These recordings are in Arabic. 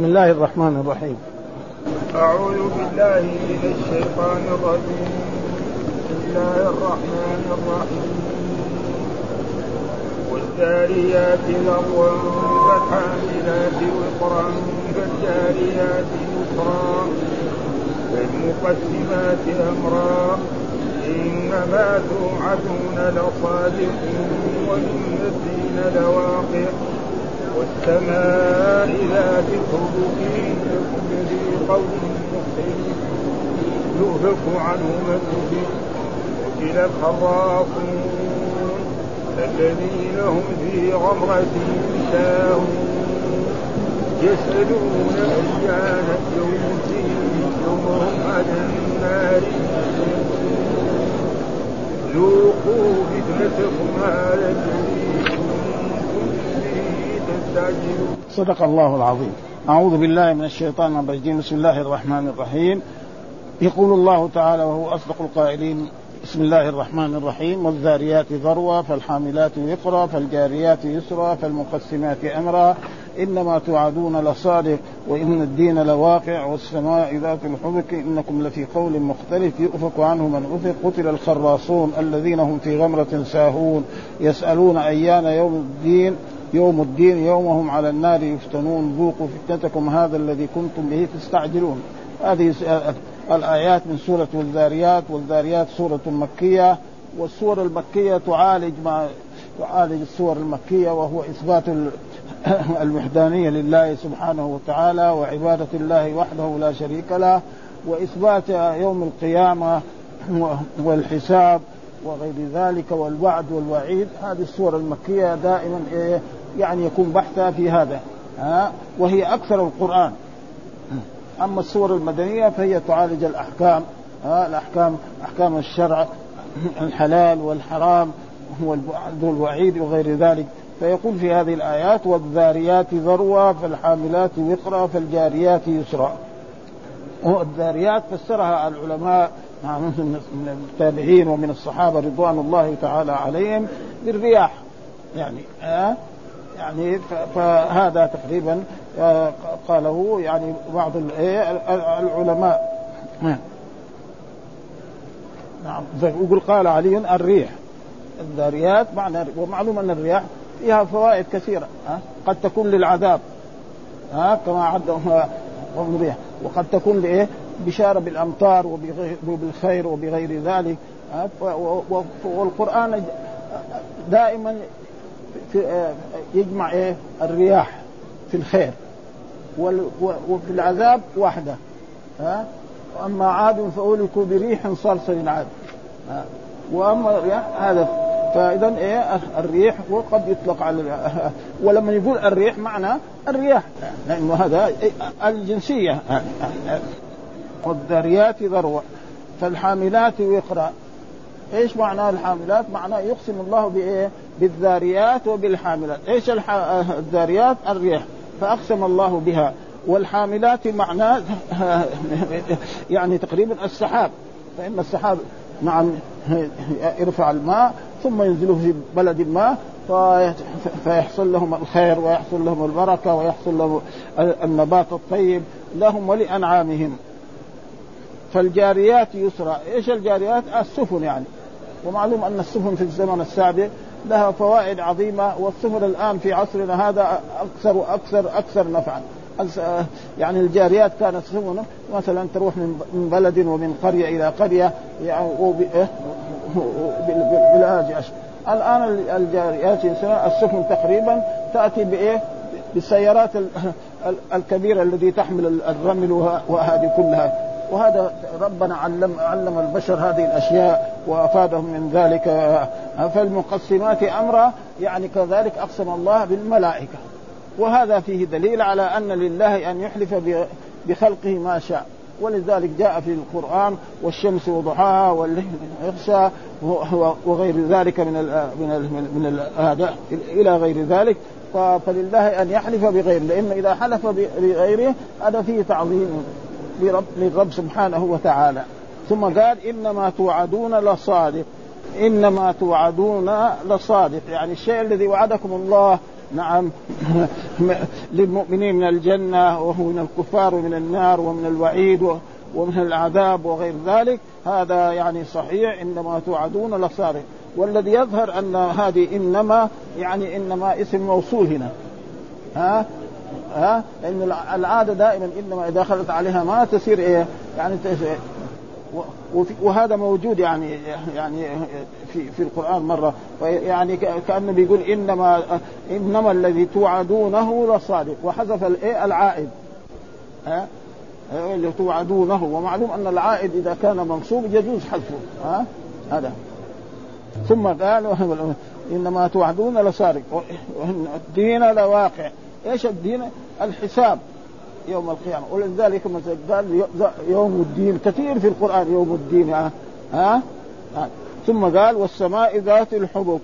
بسم الله الرحمن الرحيم. أعوذ بالله من الشيطان الرجيم. بسم الله الرحمن الرحيم. والذاريات ذروا فالحاملات وقرا فالجاريات يسرا. فالمقسمات أمرا. إنما توعدون لصادق وإن الدين لواقع. والسماء ذات الحبك إنكم لفي قول مختلف يؤفك عنه من أفك قتل الخرافون الذين هم في غمرة ساهون يسألون أيان يوم الدين يوم هم على النار ذوقوا فتنتكم هذا به صدق الله العظيم. أعوذ بالله من الشيطان الرجيم. بسم الله الرحمن الرحيم. يقول الله تعالى وهو أصدق القائلين بسم الله الرحمن الرحيم. والذاريات ذروا فالحاملات وقرا فالجاريات يسرا فالمقسمات أمرا. إنما توعدون لصادق وإن الدين لواقع والسماء ذات الحبك. إنكم لفي قول مختلف يؤفك عنه من أفك. قتل الخراصون الذين هم في غمرة ساهون. يسألون أيان يوم الدين. يوم الدين يومهم على النار يفتنون. ذوقوا فتنتكم هذا الذي كنتم به تستعجلون. هذه الآيات من سورة والذاريات والذاريات سورة مكية. والسور المكية تعالج ما تعالج السور المكية وهو إثبات الوحدانية لله سبحانه وتعالى وعبادة الله وحده لا شريك له وإثبات يوم القيامة والحساب وغير ذلك والوعد والوعيد. هذه السور المكية دائما إيه؟ يعني يكون بحثها في هذا ها؟ وهي أكثر القرآن. أما السور المدنية فهي تعالج الأحكام ها؟ الأحكام أحكام الشرع الحلال والحرام والوعيد وغير ذلك. فيقول في هذه الآيات والذاريات ذروة فالحاملات وقرا فالجاريات يسرا. والذاريات فسرها العلماء من التابعين ومن الصحابة رضوان الله تعالى عليهم بالرياح يعني آه يعني فهذا تقريبا آه قاله يعني بعض العلماء. نعم. يقول قال علي الريح. الذاريات معنى ومعلوم أن الرياح فيها فوائد كثيرة ها؟ قد تكون للعذاب ها؟ كما عد الريح وقد تكون لايه بشارة بالأمطار وبالخير وبغير ذلك والقرآن دائما في يجمع إيه؟ الرياح في الخير وفي العذاب واحدة ها؟ وأما عاد فاهلكوا بريح صرصر عاد وأما الرياح هذا فاذا إيه؟ الريح وقد يطلق على ولما يقول الريح معنى الرياح لأنه هذا الجنسية والذريات ذروة فالحاملات وقرا إيش معنى الحاملات؟ معناه يقسم الله بإيه؟ بالذاريات وبالحاملات، إيش الح... الذاريات؟ الريح، فأقسم الله بها، والحاملات معناه يعني تقريبا السحاب، فإن السحاب نعم يرفع الماء ثم ينزله في بلد ما فيحصل لهم الخير ويحصل لهم البركة ويحصل لهم النبات الطيب لهم ولأنعامهم. فالجاريات يسرى إيش الجاريات؟ السفن يعني. ومعلوم أن السفن في الزمن السابق لها فوائد عظيمة والسفن الآن في عصرنا هذا أكثر وأكثر أكثر نفعا. يعني الجاريات كانت سفن مثلا تروح من بلد ومن قرية إلى قرية يعني بالاجي الآن الجاريات السفن تقريبا تأتي بايه؟ بالسيارات الكبيرة التي تحمل الرمل وهذه كلها. وهذا ربنا علم علم البشر هذه الأشياء وأفادهم من ذلك. فالمقسمات أمرا يعني كذلك أقسم الله بالملائكة. وهذا فيه دليل على أن لله أن يحلف بخلقه ما شاء. ولذلك جاء في القرآن والشمس وضحاها والليل يغشى وغير ذلك من ال من ال من الآداء إلى غير ذلك. فلله أن يحلف بغيره. لأن إذا حلف بغيره هذا فيه تعظيم. لرب للرب سبحانه وتعالى. ثم قال إنما توعدون لصادق. إنما توعدون لصادق. يعني الشيء الذي وعدكم الله. نعم. للمؤمنين من الجنة وهو من الكفار ومن النار ومن الوعيد ومن العذاب وغير ذلك. هذا يعني صحيح. إنما توعدون لصادق. والذي يظهر أن هذه إنما يعني إنما اسم موصول هنا. ها؟ ها؟ لأن العادة دائما إنما إذا دخلت عليها ما تصير إيه؟ يعني وهذا موجود يعني يعني في في القرآن مرة. يعني كانه بيقول انما إنما الذي توعدونه لصادق. وحذف الايه العائد. ها؟ اللي توعدونه. ومعلوم أن العائد إذا كان منصوب يجوز حذفه. ها؟ هذا. ثم قال إنما توعدون لصادق. الدين لواقع. إيش الدين؟ الحساب يوم القيامة. ولذلك مثلا قال يوم الدين. كثير في القرآن يوم الدين ها, ها؟ ها؟ ثم قال والسماء ذات الحبك.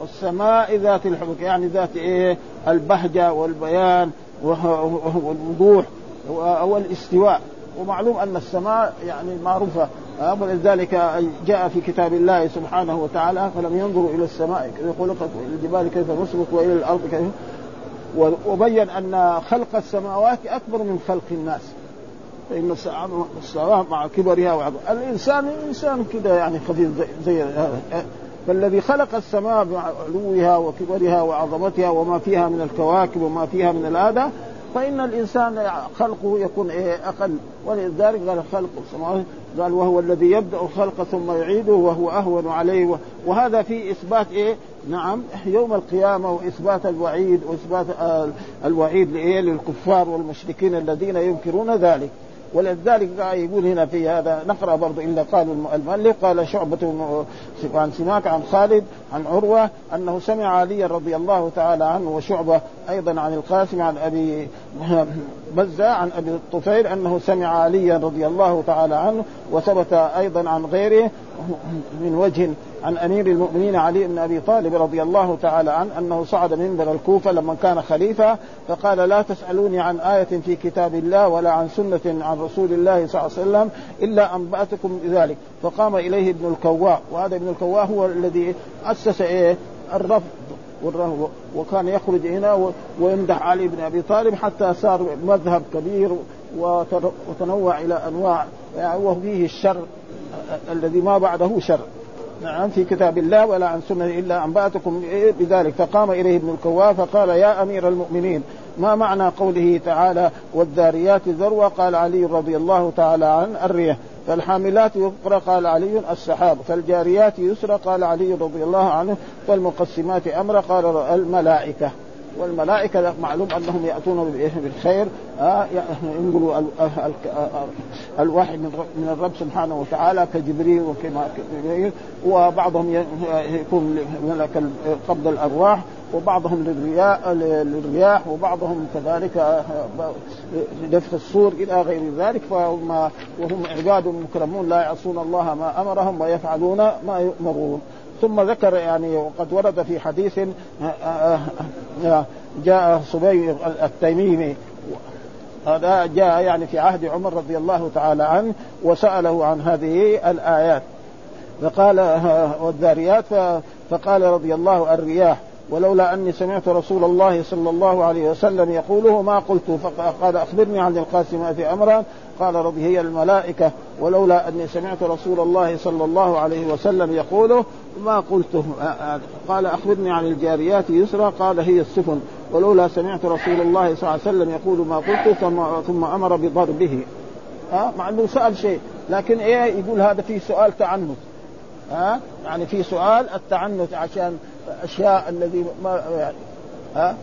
والسماء ذات الحبك يعني ذات إيه؟ البهجة والبيان والوضوح والإستواء. ومعلوم أن السماء يعني معروفة ولذلك جاء في كتاب الله سبحانه وتعالى فلم ينظروا إلى السماء كيف خلقت الجبال كيف نصبت وإلى الأرض كيف وبين أن خلق السماوات أكبر من خلق الناس. فإن السماء مع كبرها وعظم. الإنسان انسان كده يعني خفيف زي هذا. فالذي خلق السماء بعلوها وكبرها وعظمتها وما فيها من الكواكب وما فيها من هذا فإن الإنسان خلقه يكون إيه أقل ولذلك قال خلق قال وهو الذي يبدأ الخلق ثم يعيده وهو أهون عليه وهذا في إثبات إيه؟ نعم يوم القيامة وإثبات الوعيد وإثبات الوعيد لإيه؟ للكفار والمشركين الذين ينكرون ذلك. ولذلك يقول هنا في هذا نقرأ برضو إلا قال المؤلف قال شعبة عن سماك عن خالد عن عروة أنه سمع علي رضي الله تعالى عنه وشعبة أيضا عن القاسم عن أبي بزة عن أبي الطفيل أنه سمع عليا رضي الله تعالى عنه وثبت أيضا عن غيره من وجه عن أمير المؤمنين علي بن أبي طالب رضي الله تعالى عنه أنه صعد منبر الكوفة لما كان خليفة فقال لا تسألوني عن آية في كتاب الله ولا عن سنة عن رسول الله صلى الله عليه وسلم إلا أنبأتكم بذلك. فقام إليه ابن الكواء وهذا ابن الكواء هو الذي أسس إيه؟ الرفض وكان يخرج هنا ويمدح علي بن أبي طالب حتى صار مذهب كبير وتنوع إلى أنواع يعني وفيه الشر الذي ما بعده شر. نعم في كتاب الله ولا عن سنة إلا أنبأتكم بذلك فقام إليه ابن الكواء فقال يا أمير المؤمنين ما معنى قوله تعالى والذاريات ذروة قال علي رضي الله تعالى عنه الريح. فالحاملات يقرأ قال علي. السحاب فالجاريات يسرى قال علي رضي الله عنه. فالمقسمات أمر قال الملائكة والملائكة معلوم أنهم يأتون بالخير. آه ينقلوا الوحي من الرب سبحانه وتعالى كجبريل وكما وبعضهم يكون ملك قبض الأرواح وبعضهم للرياح وبعضهم كذلك لنفخ الصور إلى غير ذلك فهم وهم عباد مكرمون لا يعصون الله ما أمرهم ويفعلون ما يؤمرون. ثم ذكر يعني وقد ورد في حديث جاء صبي التيميمي هذا جاء يعني في عهد عمر رضي الله تعالى عنه وسأله عن هذه الآيات. فقال والذاريات فقال رضي الله الرياح ولولا أني سمعت رسول الله صلى الله عليه وسلم يقوله ما قلت فقال أخبرني عن القاسمات امرا قال ربي هي الملائكة ولولا أني سمعت رسول الله صلى الله عليه وسلم يقوله ما قلته قال أخبرني عن الجاريات يسرى قال هي السفن ولولا سمعت رسول الله صلى الله عليه وسلم يقول ما قلت ثم ثم أمر بضربه. ها؟ مع إنه سأل شيء لكن إيه يقول هذا في سؤال تعنت. ها؟ يعني في سؤال التعنت عشان أشياء الذي ما يعني ها؟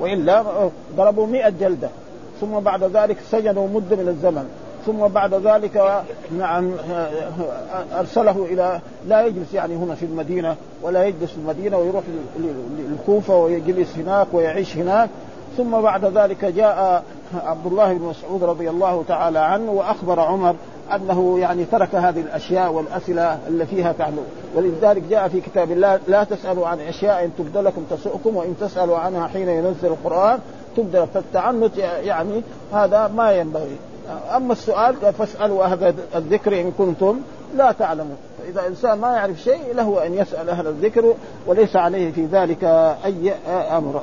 وإلا ضربوا 100 جلدة. ثم بعد ذلك سجنوا مده من الزمن. ثم بعد ذلك نعم أرسله إلى لا يجلس يعني هنا في المدينة ولا يجلس في المدينة ويروح للكوفة ويجلس هناك ويعيش هناك. ثم بعد ذلك جاء عبد الله بن مسعود رضي الله تعالى عنه وأخبر عمر أنه يعني ترك هذه الأشياء والاسئله اللي فيها تعلم ولذلك جاء في كتاب الله لا تسألوا عن أشياء إن تسؤكم وإن تسألوا عنها حين ينزل القرآن. تبدل فالتعنت يعني هذا ما ينبغي. أما السؤال فاسألوا أهل الذكر إن كنتم لا تعلمون. فاذا إنسان ما يعرف شيء له أن يسأل أهل الذكر وليس عليه في ذلك أي أمر.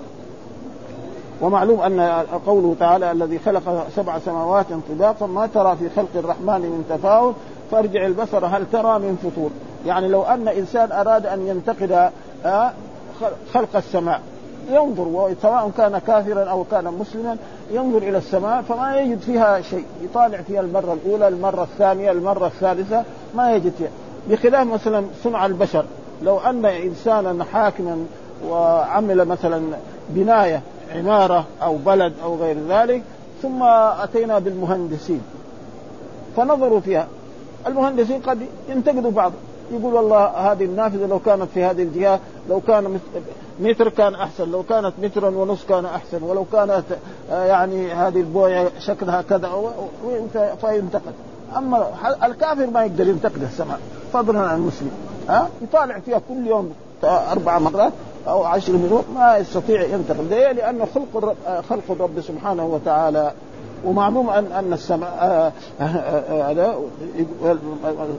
ومعلوم أن قوله تعالى الذي خلق سبع سماوات طباقا ما ترى في خلق الرحمن من تفاوت فارجع البصر هل ترى من فطور؟ يعني لو أن إنسان أراد أن ينتقد آه، خلق السماء ينظر سواء كان كافرا أو كان مسلما ينظر إلى السماء فما يجد فيها شيء. يطالع فيها المرة الأولى المرة الثانية المرة الثالثة ما يجد فيها. بخلاف مثلا صنع البشر لو أن انسانا حاكما وعمل مثلا بناية عمارة أو بلد أو غير ذلك ثم أتينا بالمهندسين. فنظروا فيها. المهندسين قد ينتقدوا بعض يقول والله هذه النافذة لو كانت في هذه الجهة لو كان متر كان أحسن لو كانت مترا ونص كان أحسن ولو كانت آه، يعني هذه البوية شكلها كذا فينتقد. أما الكافر ما يقدر ينتقد السماء فضلا عن المسلم. ها؟ يطالع فيها كل يوم أربع مرات أو عشر مرات ما يستطيع ينتقد. ليه؟ لأنه خلق الرب خلق الرب سبحانه وتعالى ومعلوم ان أن السماء آه، آه،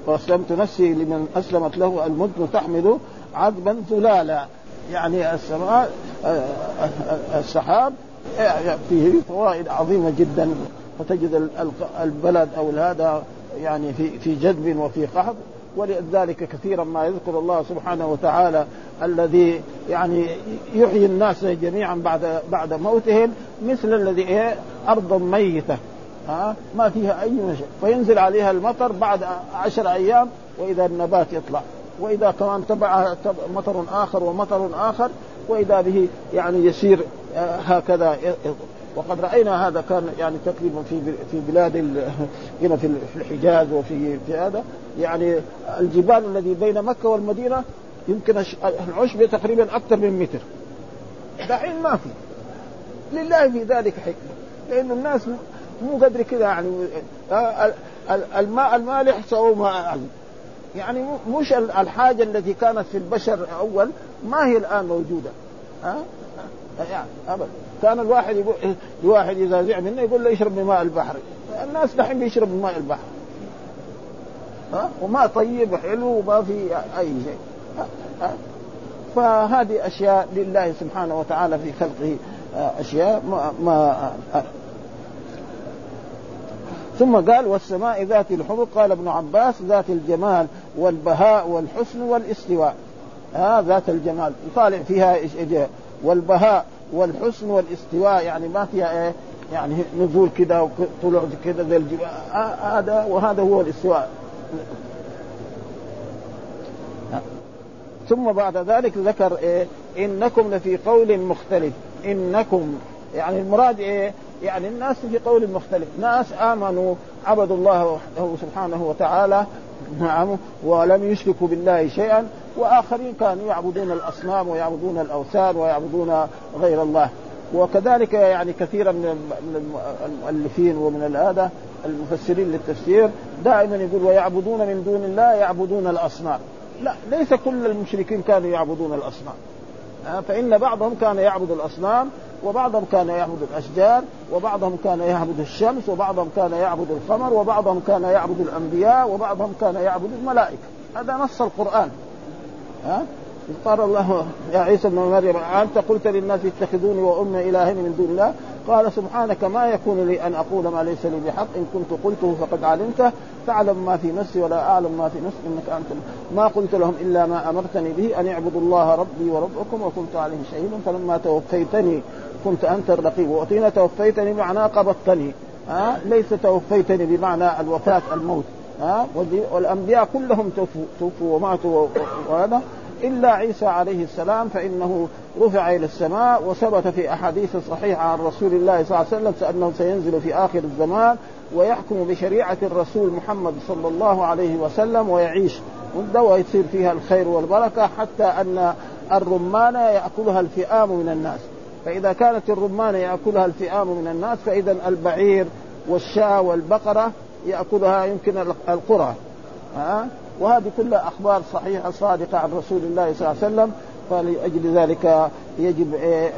وأسلمت نفسي لمن أسلمت له المدن تحمل عذبا ثلالا يعني السماء السحاب فيه فوائد عظيمة جدا فتجد البلد أو هذا يعني في في جذب وفي قحط ولذلك كثيرا ما يذكر الله سبحانه وتعالى الذي يعني يحيي الناس جميعا بعد بعد موتهم مثل الذي إيه أرض ميتة. ها؟ ما فيها أي شيء. فينزل عليها المطر بعد عشر أيام وإذا النبات يطلع. وإذا كمان تبع مطر آخر ومطر آخر وإذا به يعني يسير آه، هكذا وقد رأينا هذا كان يعني تقريبا في في بلاد هنا في الحجاز وفي في هذا. يعني الجبال الذي بين مكة والمدينة يمكن العشب تقريبا أكثر من متر. دحين ما في. لله في ذلك حكمة. لأن الناس مو قدر كذا يعني آه، الماء المالح سووا ماء يعني مش الحاجة التي كانت في البشر اول ما هي الآن موجودة. ها؟ يعني ابدا كان الواحد يقول الواحد إذا زعل منه يقول له اشرب من ماء البحر. الناس دحين بيشرب من ماء البحر. ها؟ وماء طيب وحلو وما في أي شيء. فهذه أشياء لله سبحانه وتعالى في خلقه آه، أشياء ما, ما ثم قال والسماء ذات الحبك قال ابن عباس ذات الجمال والبهاء والحسن والاستواء. ها آه ذات الجمال. يطالع فيها والبهاء والحسن والاستواء. يعني ما فيها إيه؟ يعني نزول كذا وطلوع كذا زي الجبال. آه هذا وهذا هو الاستواء. ثم بعد ذلك ذكر إيه؟ إنكم لفي قول مختلف. إنكم. يعني المراد إيه؟ يعني الناس في قول مختلف. ناس آمنوا عبدوا الله سبحانه وتعالى نعم ولم يشركوا بالله شيئا وآخرين كانوا يعبدون الأصنام ويعبدون الأوثان ويعبدون غير الله. وكذلك يعني كثيرا من المؤلفين ومن هذا المفسرين للتفسير دائما يقول ويعبدون من دون الله يعبدون الأصنام. لا ليس كل المشركين كانوا يعبدون الأصنام. فإن بعضهم كان يعبد الأصنام وبعضهم كان يعبد الأشجار وبعضهم كان يعبد الشمس وبعضهم كان يعبد القمر وبعضهم كان يعبد الأنبياء وبعضهم كان يعبد الملائكة. هذا نص القرآن. ها؟ قال الله يا عيسى ابن مريم أنت قلت للناس اتخذوني وأمي إلهين من دون الله؟ قال سبحانك ما يكون لي أن أقول ما ليس لي بحق إن كنت قلته فقد علمته. تعلم ما في نفسي ولا أعلم ما في نفسي إنك أنت ما قلت لهم إلا ما أمرتني به أن اعبدوا الله ربي وربكم وكنت عليهم شهيدا فلما توفيتني كنت أنت الرقيب. وأتينا توفيتني معناه قبضتني. ها؟ ليس توفيتني بمعنى الوفاة الموت. ها؟ والأنبياء كلهم توفوا, توفوا وماتوا وهذا إلا عيسى عليه السلام فإنه رفع إلى السماء وثبت في أحاديث صحيحة عن رسول الله صلى الله عليه وسلم انه سينزل في آخر الزمان ويحكم بشريعة الرسول محمد صلى الله عليه وسلم ويعيش. مده ويصير فيها الخير والبركة حتى أن الرمان يأكلها الفئام من الناس. فإذا كانت الرمان يأكلها الفئام من الناس فإذا البعير والشاة والبقرة يأكلها يمكن القرى. ها؟ وهذه كلها أخبار صحيحة صادقة عن رسول الله صلى الله عليه وسلم فلأجل ذلك يجب إيه،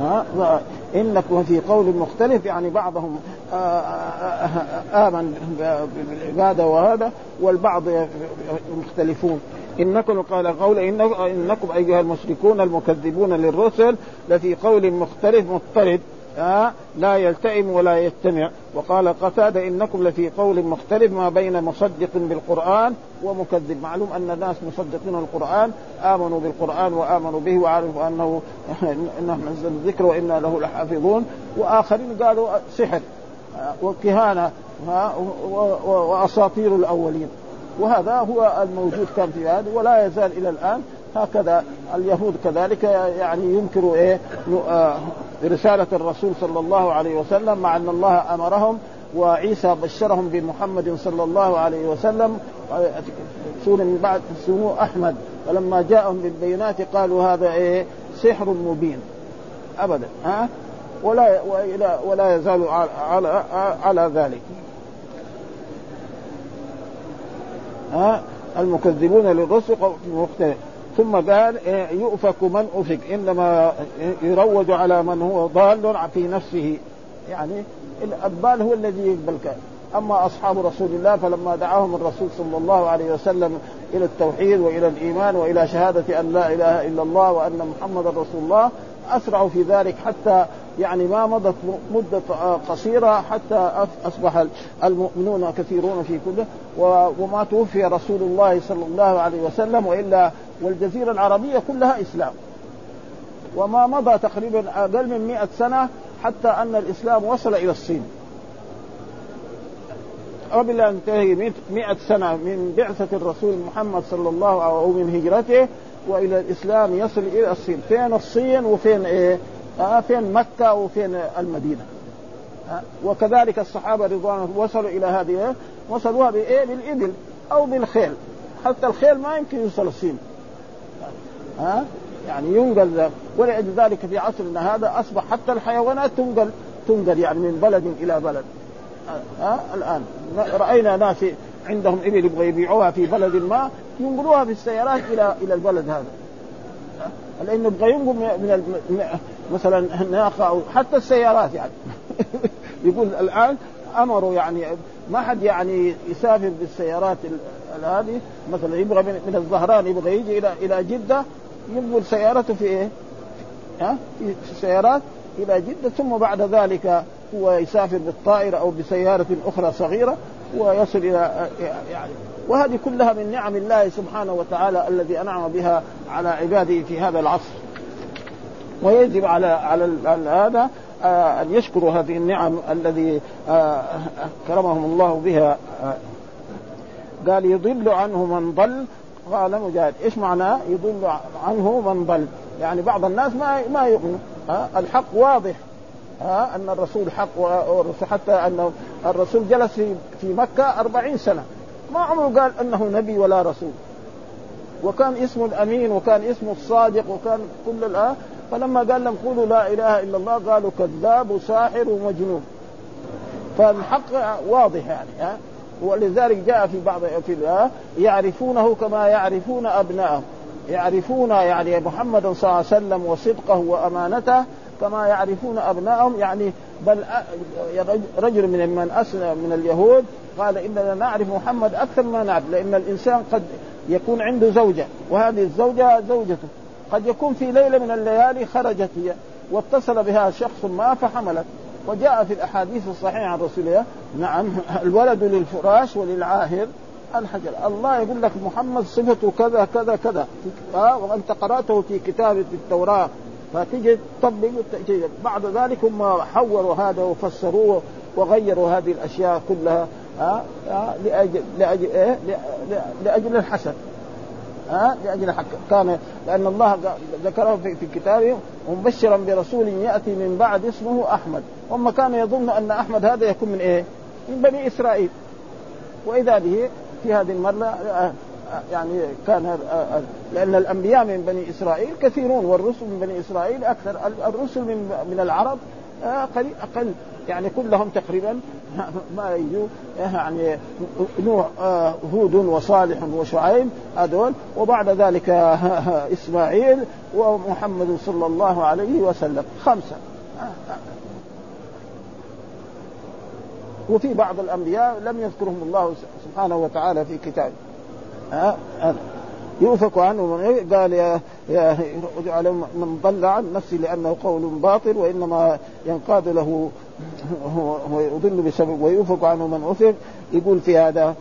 ها؟ انكم في قول مختلف يعني بعضهم آمن بالعباده وهذا والبعض مختلفون. إنكم قال قول إنكم أيها المشركون المكذبون للرسل لفي قول مختلف مضطرد. آه لا يلتئم ولا يجتمع وقال قتادة إنكم لفي قول مختلف ما بين مصدق بالقرآن ومكذب. معلوم أن الناس مصدقين القرآن آمنوا بالقرآن وآمنوا به وعرفوا أنه إنه نزل الذكر وإنا له لحافظون. وآخرين قالوا سحر آه وكهانة آه وأساطير الأولين. وهذا هو الموجود كان في هذا ولا يزال إلى الآن. هكذا اليهود كذلك يعني ينكروا إيه؟ رسالة الرسول صلى الله عليه وسلم مع أن الله أمرهم وعيسى بشرهم بمحمد صلى الله عليه وسلم. سون من بعد سموه أحمد. فلما جاءهم بالبينات قالوا هذا إيه؟ سحر مبين. أبدا. ها؟ ولا ولا يزال على على ذلك. ها؟ المكذبون للرسل مختلف. ثم قال يؤفك من أفك. إنما يروج على من هو ضال في نفسه. يعني الضال هو الذي يقبل أما أصحاب رسول الله فلما دعاهم الرسول صلى الله عليه وسلم إلى التوحيد وإلى الإيمان وإلى شهادة أن لا إله إلا الله وأن محمد رسول الله أسرعوا في ذلك حتى يعني ما مضت مدة قصيرة حتى أصبح المؤمنون كثيرون في كله وما توفي رسول الله صلى الله عليه وسلم وإلا والجزيرة العربية كلها إسلام. وما مضى تقريبا أقل من مئة سنة حتى أن الإسلام وصل إلى الصين. قبل أن تنتهي مئة سنة من بعثة الرسول محمد صلى الله عليه أو من هجرته وإلى الإسلام يصل إلى الصين، فين الصين وفين إيه؟ آه فين مكة وفين المدينة. آه وكذلك الصحابة رضوان وصلوا إلى هذه وصلوها بإيه؟ بالإبل أو بالخيل، حتى الخيل ما يمكن يوصل الصين. ها؟ آه يعني ينقل ولذلك في عصرنا هذا أصبح حتى الحيوانات تنقل تنقل يعني من بلد إلى بلد. ها آه الآن رأينا ناس عندهم إبل يبغوا يبيعوها في بلد ما ينقلوها في السيارات إلى إلى البلد هذا لأنه يبغى ينقل من مثلا الناقه أو حتى السيارات يعني يقول الآن أمروا يعني ما حد يعني يسافر بالسيارات هذه مثلا يبغى من الظهران يبغى يجي إلى إلى جدة ينقل سيارته في إيه؟ ها؟ في السيارات إلى جدة ثم بعد ذلك هو يسافر بالطائرة أو بسيارة أخرى صغيرة ويصل إلى يعني وهذه كلها من نعم الله سبحانه وتعالى الذي أنعم بها على عباده في هذا العصر ويجب على على هذا آه أن يشكروا هذه النعم الذي آه كرمهم الله بها. آه قال يضل عنه من ضل. قال مجاهد إيش معناه؟ يضل عنه من ضل. يعني بعض الناس ما ما يؤمن. الحق واضح. ها أن الرسول حق حتى ان الرسول جلس في مكة أربعين سنة. ما عمره قال أنه نبي ولا رسول. وكان اسمه الأمين وكان اسمه الصادق وكان كل فلما قال لهم قولوا لا إله إلا الله قالوا كذاب وساحر ومجنون. فالحق واضح يعني ها؟ ولذلك جاء في بعض في يعرفونه كما يعرفون ابنائهم يعرفون يعني محمد صلى الله عليه وسلم وصدقه وأمانته كما يعرفون ابنائهم يعني بل رجل من من أسلم من اليهود قال إننا نعرف محمد أكثر ما نعرف لأن الإنسان قد يكون عنده زوجة وهذه الزوجة زوجته. قد يكون في ليلة من الليالي خرجت هي واتصل بها شخص ما فحملت وجاء في الأحاديث الصحيحة عن رسول الله نعم الولد للفراش وللعاهر. الحجر الله يقول لك محمد صفته كذا كذا كذا. آه وأنت قرأته في كتاب في التوراة. فتجي تطبق بعد ذلك هم حوروا هذا وفسروه وغيروا هذه الأشياء كلها. ها لأجل لأجل إيه؟ لأجل الحسد. ها؟ لأجل حق. كان لأن الله ذكره في, في كتابه مبشرا برسول يأتي من بعد اسمه أحمد. هم كانوا يظن أن أحمد هذا يكون من إيه؟ من بني إسرائيل. وإذا به في هذه المرة يعني كان لأن الأنبياء من بني إسرائيل كثيرون والرسل من بني إسرائيل أكثر الرسل من من العرب قليل أقل. يعني كلهم تقريبا ما يجوا يعني نوح هود وصالح وشعيب هذول. وبعد ذلك إسماعيل ومحمد صلى الله عليه وسلم. خمسة. وفي بعض الأنبياء لم يذكرهم الله سبحانه وتعالى في كتابه. ها يؤفك عنه من قال يا يا من ضل عن نفسي لأنه قول باطل وإنما ينقاد له هو يضل بسبب ويؤفك عنه من افك يقول في هذا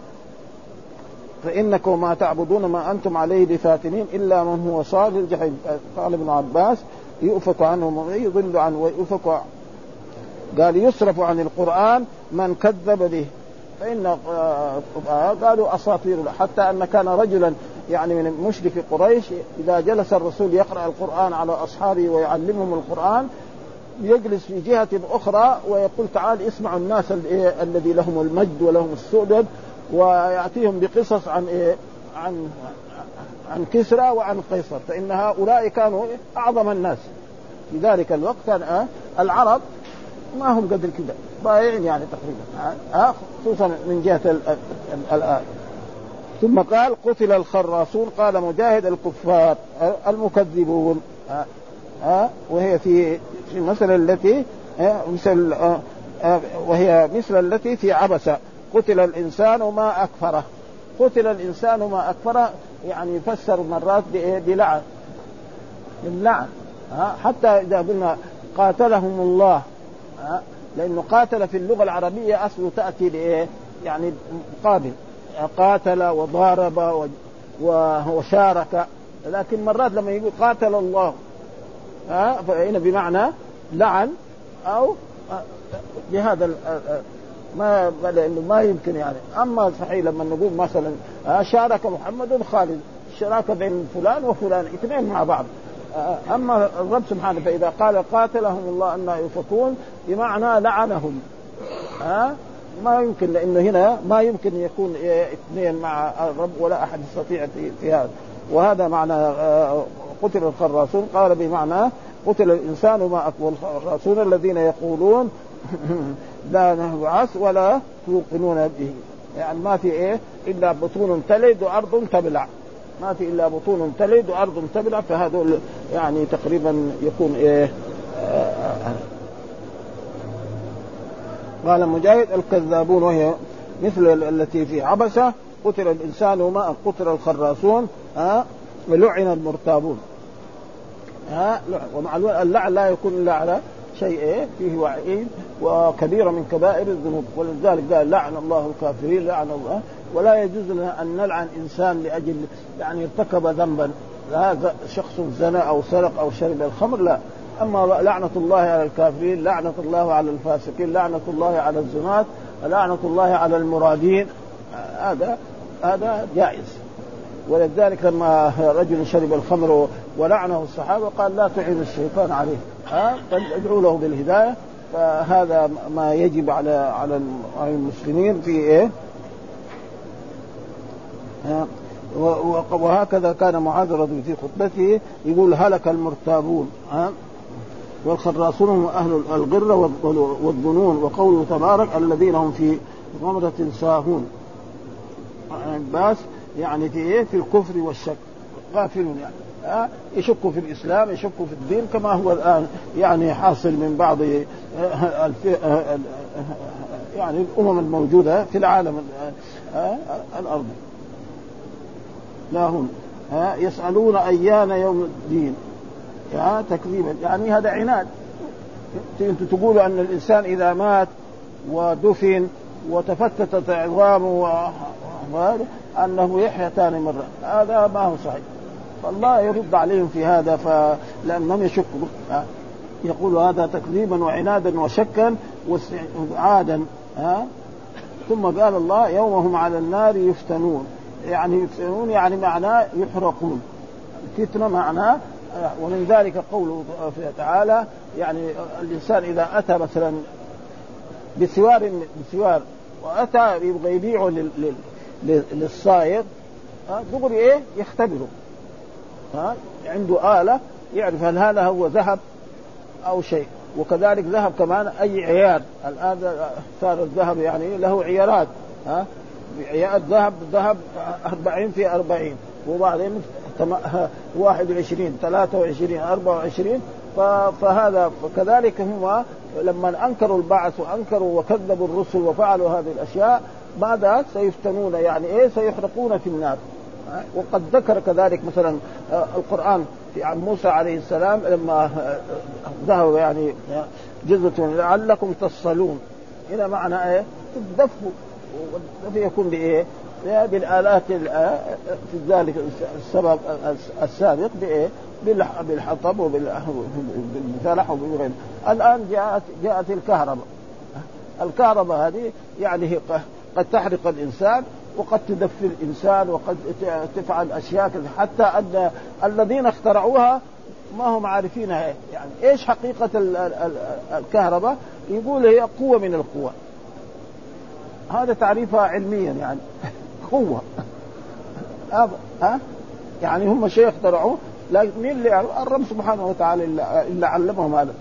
فإنكم ما تعبدون ما أنتم عليه بفاتنين إلا من هو صال الجحيم. قال ابن عباس يؤفك عنه من يضل عنه ويؤفك قال يصرف عن القرآن من كذب به. آه، قالوا أساطير حتى أن كان رجلا يعني من مشرك قريش إذا جلس الرسول يقرأ القرآن على أصحابه ويعلمهم القرآن يجلس في جهة أخرى ويقول تعال اسمعوا الناس الذي لهم المجد ولهم السؤدد ويأتيهم بقصص عن إيه؟ عن عن كسرى وعن قيصر فإن هؤلاء كانوا أعظم الناس في ذلك الوقت كان آه العرب ما هم قدر كذا ضايعين يعني تقريبا آه خصوصا من جهة الآن ثم قال قتل الخراصون قال مجاهد الكفار المكذبون ها أه؟ وهي في في المسألة التي؟ مثل أه؟ أه؟ وهي مثل التي في عبسة قتل الإنسان ما أكفره قتل الإنسان ما أكفره يعني يفسر مرات بلعن باللعن حتى إذا قلنا قاتلهم الله لأنه قاتل في اللغة العربية أصله تأتي لإيه؟ يعني مقابل قاتل وضارب وشارك. لكن مرات لما يقول قاتل الله ها فهنا بمعنى لعن أو بهذا ما لأنه ما يمكن يعني. أما صحيح لما نقول مثلا شارك محمد خالد شراكه بين فلان وفلان اثنين مع بعض. أما الرب سبحانه فإذا قال قاتلهم الله ان يفكون بمعنى لعنهم. ها؟ ما يمكن لأنه هنا ما يمكن يكون اثنين مع الرب ولا أحد يستطيع في هذا وهذا معنى آه، قتل الخراصون. قال بمعنى قتل الإنسان ما اكبر الخراصون الذين يقولون لا نبعث ولا توقنون به. يعني ما في إيه؟ إلا بطون تلد وأرض تبلع. ما في إلا بطون تلد وأرض تبلع فهذول يعني تقريبا يكون إيه؟ آه. قال مجاهد الكذابون وهي مثل التي في عبسة قتل الإنسان وما قتل الخراصون ها؟ ولعن المرتابون. ها؟ ومعلوم اللعن لا يكون إلا على شيء إيه؟ فيه وعيد وكبيره من كبائر الذنوب. ولذلك قال لعن الله الكافرين لعن الله. ولا يجوز لنا أن نلعن إنسان لأجل يعني ارتكب ذنبا. هذا شخص زنى أو سرق أو شرب الخمر لا. أما لعنة الله على الكافرين لعنة الله على الفاسقين لعنة الله على الزناة لعنة الله على المرادين هذا هذا جائز. ولذلك لما رجل شرب الخمر ولعنه الصحابة قال لا تعين الشيطان عليه. ها؟ بل ادعوا له بالهداية. فهذا ما يجب على على المسلمين في إيه؟ وهكذا كان معاذ رضي في خطبته يقول هلك المرتابون. ها؟ والخراصون هم أهل الغرة والظنون وقوله تبارك الذين هم في غمرة ساهون. عباس يعني في إيه؟ في الكفر والشك. غافلون يعني. ها؟ يشكوا في الإسلام يشكوا في الدين كما هو الآن يعني حاصل من بعض يعني الأمم الموجودة في العالم الارضي لا هم. يسألون أيان يوم الدين. يا تكذيبا. يعني هذا عناد. أنتم تقولوا أن الإنسان إذا مات ودفن وتفتتت عظامه وهذا أنه يحيا ثاني مرة. هذا ما هو صحيح. فالله يرد عليهم في هذا فلانهم يشكوا. يقول هذا تكذيبا وعنادا وشكا واستعادا ها؟ ثم قال الله يوم هم على النار يفتنون. يعني يفتنون يعني معناه يحرقون. فتنه معناه ومن ذلك قوله تعالى يعني الإنسان إذا أتى مثلا بسوار بسوار وأتى يبغى يبيعه للصائغ دغري إيه؟ يختبره. ها عنده آلة يعرف هل هذا هو ذهب أو شيء. وكذلك ذهب كمان أي عيار الآن صار الذهب يعني له عيارات ها عيار ذهب ذهب 40 في 40 وبعدين 21 23 24 فهذا كذلك هم لما أنكروا البعث وأنكروا وكذبوا الرسل وفعلوا هذه الأشياء بعد سيفتنون يعني إيه سيحرقون في النار وقد ذكر كذلك مثلا آه، القرآن في عن موسى عليه السلام لما آه، ذهبوا يعني جزة لعلكم تصلون هنا معنى إيه؟ تدفوا يكون بإيه؟ بالالات في ذلك السبب السابق بإيه؟ بالحطب وبالفلح وبالغير الآن جاءت جاءت الكهرباء. الكهرباء هذه يعني قد تحرق الإنسان وقد تدفي الإنسان وقد تفعل أشياء حتى أن الذين اخترعوها ما هم عارفينها. يعني إيش حقيقة الكهرباء؟ يقول هي قوة من القوى هذا تعريفها علميا يعني. قوة. ها؟ يعني هم شيء اخترعوه لكن مين اللي؟ الرب سبحانه وتعالى اللي علمهم هذا.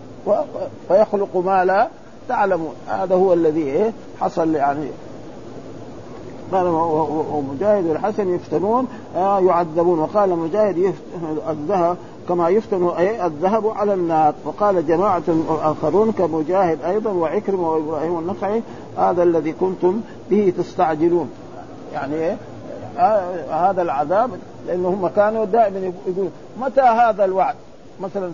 فيخلق ما لا تعلمون. هذا هو الذي إيه؟ حصل يعني. قال ومجاهد والحسن يفتنون آه يعذبون. وقال مجاهد الذهب كما يفتن الذهب على النار. وقال جماعة آخرون كمجاهد أيضا وعكرم وإبراهيم النخعي هذا الذي كنتم به تستعجلون. يعني إيه؟ آه هذا العذاب لأنه هم كانوا دائما يقولون متى هذا الوعد؟ مثلا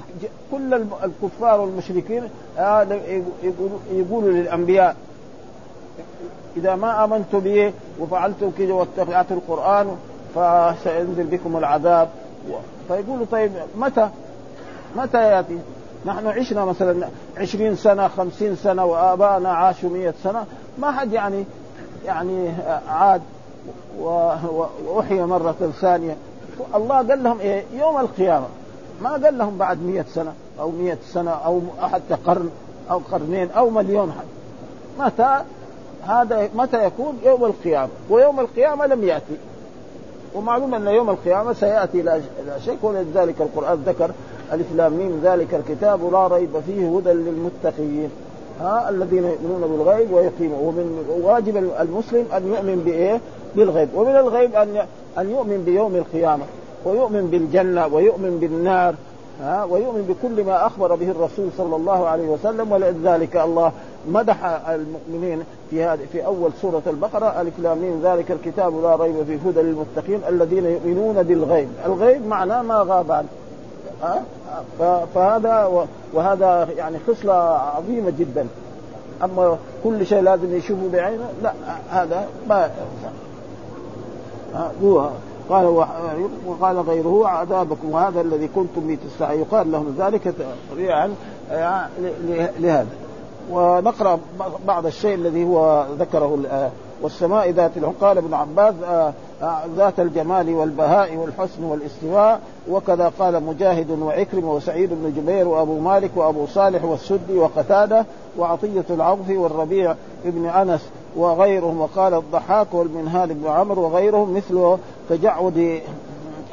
كل الكفار والمشركين آه يقولوا للأنبياء إذا ما امنت به وفعلت كذا واتبعت القرآن فسينزل بكم العذاب. فيقولوا طيب متى؟ متى يأتي؟ نحن عشنا مثلا عشرين سنة خمسين سنة وآبائنا عاشوا مئة سنة. ما حد يعني يعني عاد وأحيا مرة ثانية. الله قال لهم إيه؟ يوم القيامة. ما قال لهم بعد مئة سنة أو مئة سنة أو حتى قرن أو قرنين أو مليون حد متى هذا متى يكون؟ يوم القيامة. ويوم القيامة لم يأتي. ومعلوم أن يوم القيامة سيأتي لا شك ولذلك القرآن ذكر ألف ميم ذلك الكتاب لا ريب فيه هدى للمتقين. ها الذين يؤمنون بالغيب ويقيمون. ومن واجب المسلم أن يؤمن بإيه؟ بالغيب ومن الغيب أن أن يؤمن بيوم القيامة ويؤمن بالجنة ويؤمن بالنار ها ويؤمن بكل ما أخبر به الرسول صلى الله عليه وسلم ولذلك الله مدح المؤمنين في هذه في أول سورة البقرة ألف لام ذلك الكتاب لا ريب فيه هدى للمتقين الذين يؤمنون بالغيب، الغيب معناه ما غاب عنه. فهذا وهذا يعني خصلة عظيمة جدا. أما كل شيء لازم يشوفه بعينه لا هذا ما قال وقال غيره عذابكم وهذا الذي كنتم به يقال لهم ذلك تريعا لهذا. ونقرأ بعض الشيء الذي هو ذكره والسماء ذات قال ابن عباس آه، آه، ذات الجمال والبهاء والحسن والاستواء. وكذا قال مجاهد وعكرم وسعيد بن جبير وأبو مالك وأبو صالح والسدي وقتادة وعطية العوفي والربيع ابن أنس وغيرهم. وقال الضحاك والمنهال بن عمرو وغيرهم مثل تجعد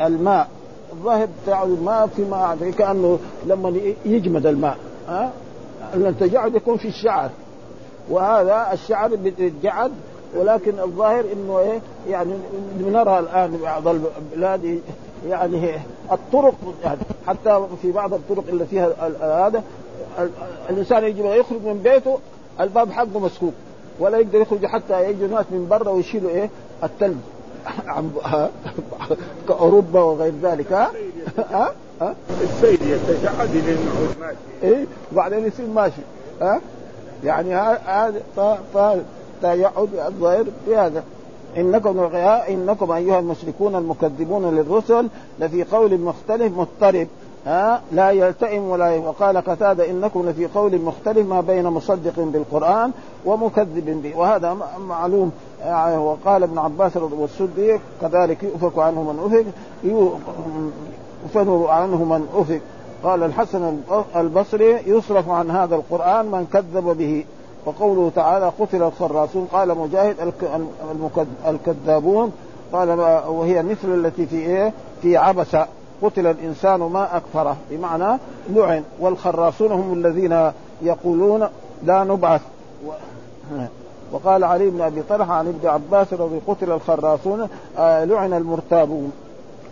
الماء. الظاهر تجعد الماء في ماء كأنه لما يجمد الماء ها؟ التجعد يكون في الشعر. وهذا الشعر بيتجعد ولكن الظاهر إنه إيه يعني نرى الآن بعض البلاد يعني الطرق يعني حتى في بعض الطرق اللي فيها هذا الإنسان يجي يخرج من بيته الباب حقه مسكوك ولا يقدر يخرج حتى يجي ناس من برا ويشيلوا إيه الثلج عن كأوروبا وغير ذلك ها؟ ها؟ ها؟ السيد يتجعد ماشي. إيه وبعدين يصير ماشي ها؟ يعني هذا يعود الظاهر بهذا إنكم إنكم أيها المشركون المكذبون للرسل لفي قول مختلف مضطرب. ها؟ لا يلتئم ولا وقال قتادة إنكم لفي قول مختلف ما بين مصدق بالقرآن ومكذب به. وهذا معلوم. يعني وقال ابن عباس والسدي كذلك يؤفك عنه من أفك يؤفك عنه من أفك. قال الحسن البصري يصرف عن هذا القرآن من كذب به. وقوله تعالى قتل الخراصون قال مجاهد الكذابون قال وهي مثل التي في إيه؟ في عبس. قتل الإنسان ما أكفره بمعنى لعن. والخراصون هم الذين يقولون لا نبعث. وقال علي بن أبي طلحة عن ابن عباس رضي قتل الخراصون آه لعن المرتابون.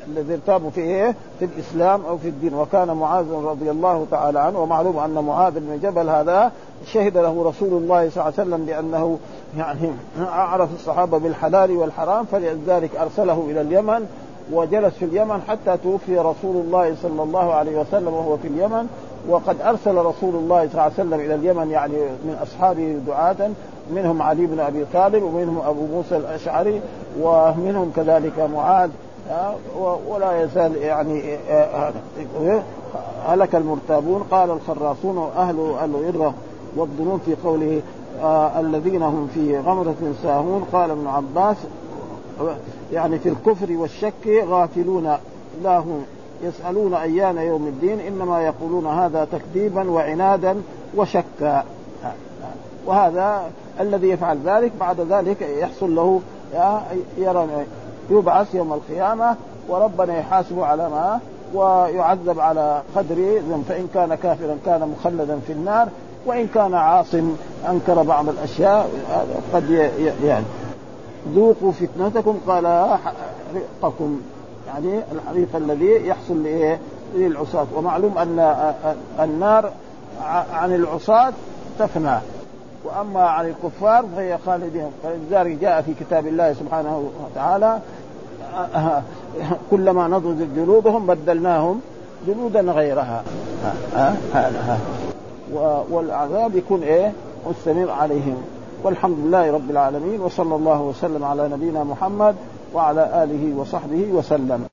الذي ارتابوا في إيه؟ في الإسلام أو في الدين. وكان معاذ رضي الله تعالى عنه ومعلوم أن معاذ بن جبل هذا شهد له رسول الله صلى الله عليه وسلم بأنه يعني أعرف الصحابة بالحلال والحرام فلذلك أرسله إلى اليمن وجلس في اليمن حتى توفي رسول الله صلى الله عليه وسلم وهو في اليمن. وقد أرسل رسول الله صلى الله عليه وسلم إلى اليمن يعني من أصحابه دعاة منهم علي بن أبي طالب ومنهم أبو موسى الأشعري ومنهم كذلك معاذ. ولا يزال يعني آه، آه، هلك المرتابون قال الخراصون واهل الغره والظنون في قوله آه الذين هم في غمرة ساهون. قال ابن عباس يعني في الكفر والشك غافلون لا هم يسألون أيان يوم الدين إنما يقولون هذا تكذيبا وعنادا وشكا. وهذا الذي يفعل ذلك بعد ذلك يحصل له يرى يبعث يوم القيامة وربنا يحاسبه على ما ويعذب على قدر فإن كان كافرا كان مخلدا في النار وإن كان عاص أنكر بعض الأشياء قد يعني ذوقوا فتنتكم قال حرقكم يعني الحريق الذي يحصل؟ للعصاة. ومعلوم أن النار عن العصاة تفنى. وأما عن الكفار فهي خالدين فلذلك جاء في كتاب الله سبحانه وتعالى كلما نضجت جلودهم بدلناهم جلودا غيرها. هذا والعذاب يكون إيه؟ مستمر عليهم. والحمد لله رب العالمين وصلى الله وسلم على نبينا محمد وعلى آله وصحبه وسلم.